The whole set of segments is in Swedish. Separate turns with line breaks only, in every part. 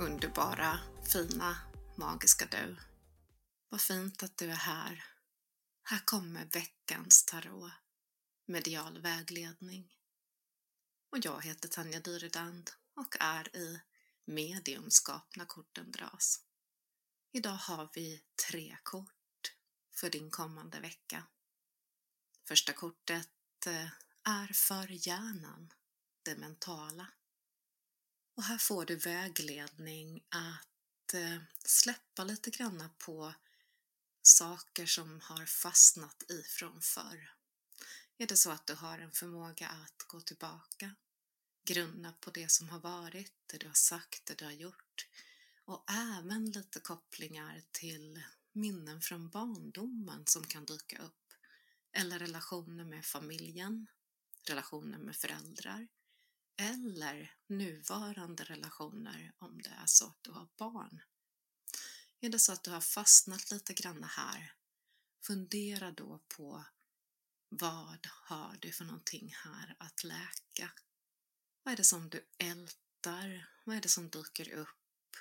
Underbara, fina, magiska du. Vad fint att du är här. Här kommer veckans tarot. Medial vägledning. Och jag heter Tanja Dyredand och är i mediumskap när korten dras. Idag har vi tre kort för din kommande vecka. Första kortet eh, är för hjärnan, det mentala. Och här får du vägledning att eh, släppa lite granna på saker som har fastnat ifrån förr. Är det så att du har en förmåga att gå tillbaka, grunna på det som har varit, det du har sagt, det du har gjort och även lite kopplingar till minnen från barndomen som kan dyka upp eller relationer med familjen, relationer med föräldrar eller nuvarande relationer om det är så att du har barn. Är det så att du har fastnat lite grann här, fundera då på vad har du för någonting här att läka? Vad är det som du ältar? Vad är det som dyker upp?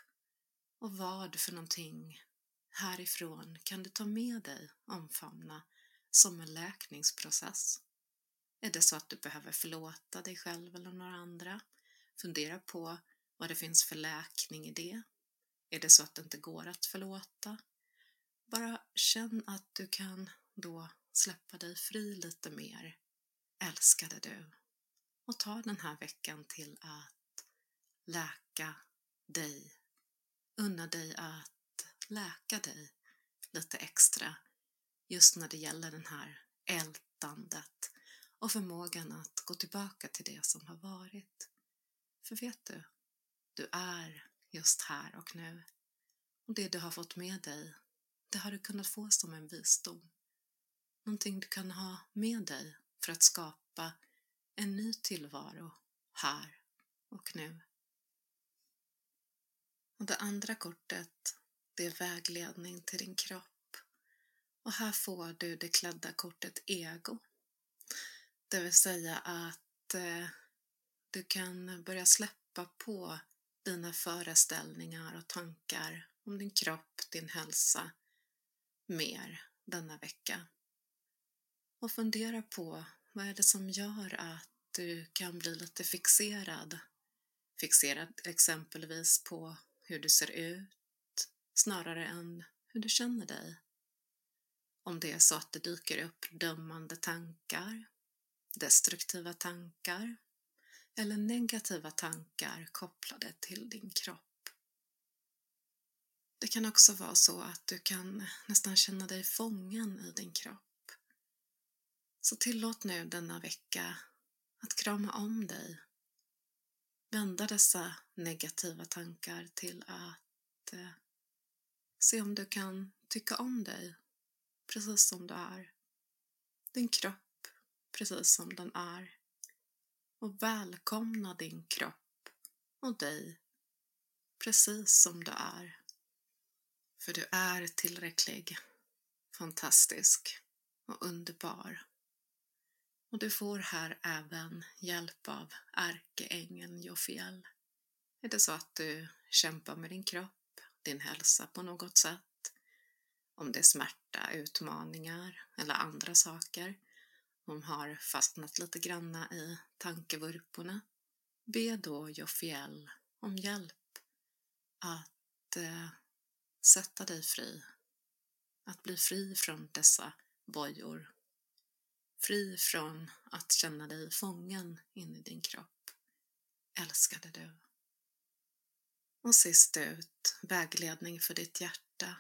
Och vad för någonting härifrån kan du ta med dig, omfamna, som en läkningsprocess? Är det så att du behöver förlåta dig själv eller några andra? Fundera på vad det finns för läkning i det. Är det så att det inte går att förlåta? Bara känn att du kan då släppa dig fri lite mer, älskade du. Och ta den här veckan till att läka dig. Unna dig att läka dig lite extra just när det gäller den här ältandet och förmågan att gå tillbaka till det som har varit. För vet du, du är just här och nu. Och det du har fått med dig, det har du kunnat få som en visdom. Någonting du kan ha med dig för att skapa en ny tillvaro här och nu. Och det andra kortet, det är vägledning till din kropp. Och här får du det klädda kortet ego. Det vill säga att eh, du kan börja släppa på dina föreställningar och tankar om din kropp, din hälsa mer denna vecka. Och fundera på vad är det som gör att du kan bli lite fixerad? Fixerad exempelvis på hur du ser ut snarare än hur du känner dig. Om det är så att det dyker upp dömande tankar, destruktiva tankar eller negativa tankar kopplade till din kropp. Det kan också vara så att du kan nästan känna dig fången i din kropp. Så tillåt nu denna vecka att krama om dig. Vända dessa negativa tankar till att eh, se om du kan tycka om dig precis som du är. Din kropp precis som den är och välkomna din kropp och dig precis som du är. För du är tillräcklig, fantastisk och underbar. Och du får här även hjälp av ärkeängeln Jofiel. Är det så att du kämpar med din kropp, din hälsa på något sätt, om det är smärta, utmaningar eller andra saker, hon har fastnat lite granna i tankevurporna. Be då Jofiel om hjälp att eh, sätta dig fri. Att bli fri från dessa bojor. Fri från att känna dig fången in i din kropp. Älskade du. Och sist ut, vägledning för ditt hjärta.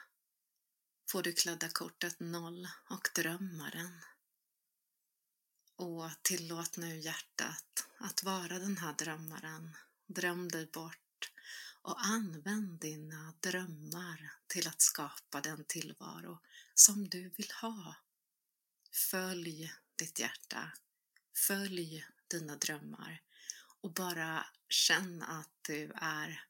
Får du klädda kortet noll och drömmaren. Och tillåt nu hjärtat att vara den här drömmaren. Dröm dig bort och använd dina drömmar till att skapa den tillvaro som du vill ha. Följ ditt hjärta. Följ dina drömmar och bara känn att du är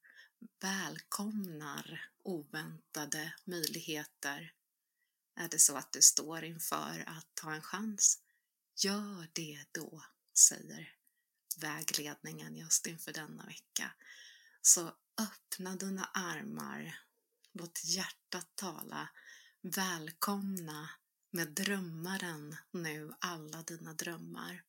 välkomnar oväntade möjligheter. Är det så att du står inför att ta en chans Gör det då, säger vägledningen just inför denna vecka. Så öppna dina armar, låt hjärtat tala, välkomna med drömmaren nu alla dina drömmar.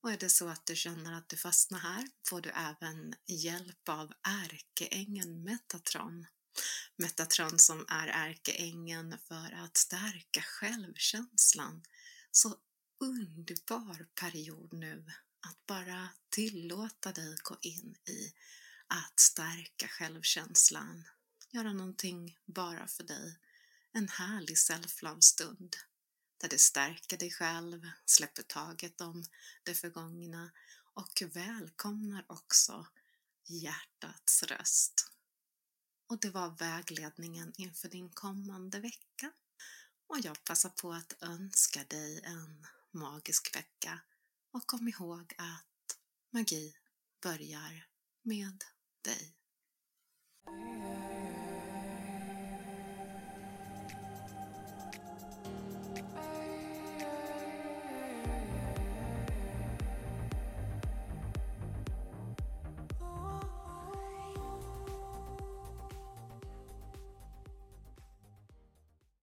Och är det så att du känner att du fastnar här får du även hjälp av ärkeängeln Metatron. Metatron som är ärkeängeln för att stärka självkänslan. Så underbar period nu att bara tillåta dig gå in i att stärka självkänslan. Göra någonting bara för dig. En härlig self-love-stund där du stärker dig själv, släpper taget om det förgångna och välkomnar också hjärtats röst. Och det var vägledningen inför din kommande vecka. Och jag passar på att önska dig en magisk vecka och kom ihåg att magi börjar med dig.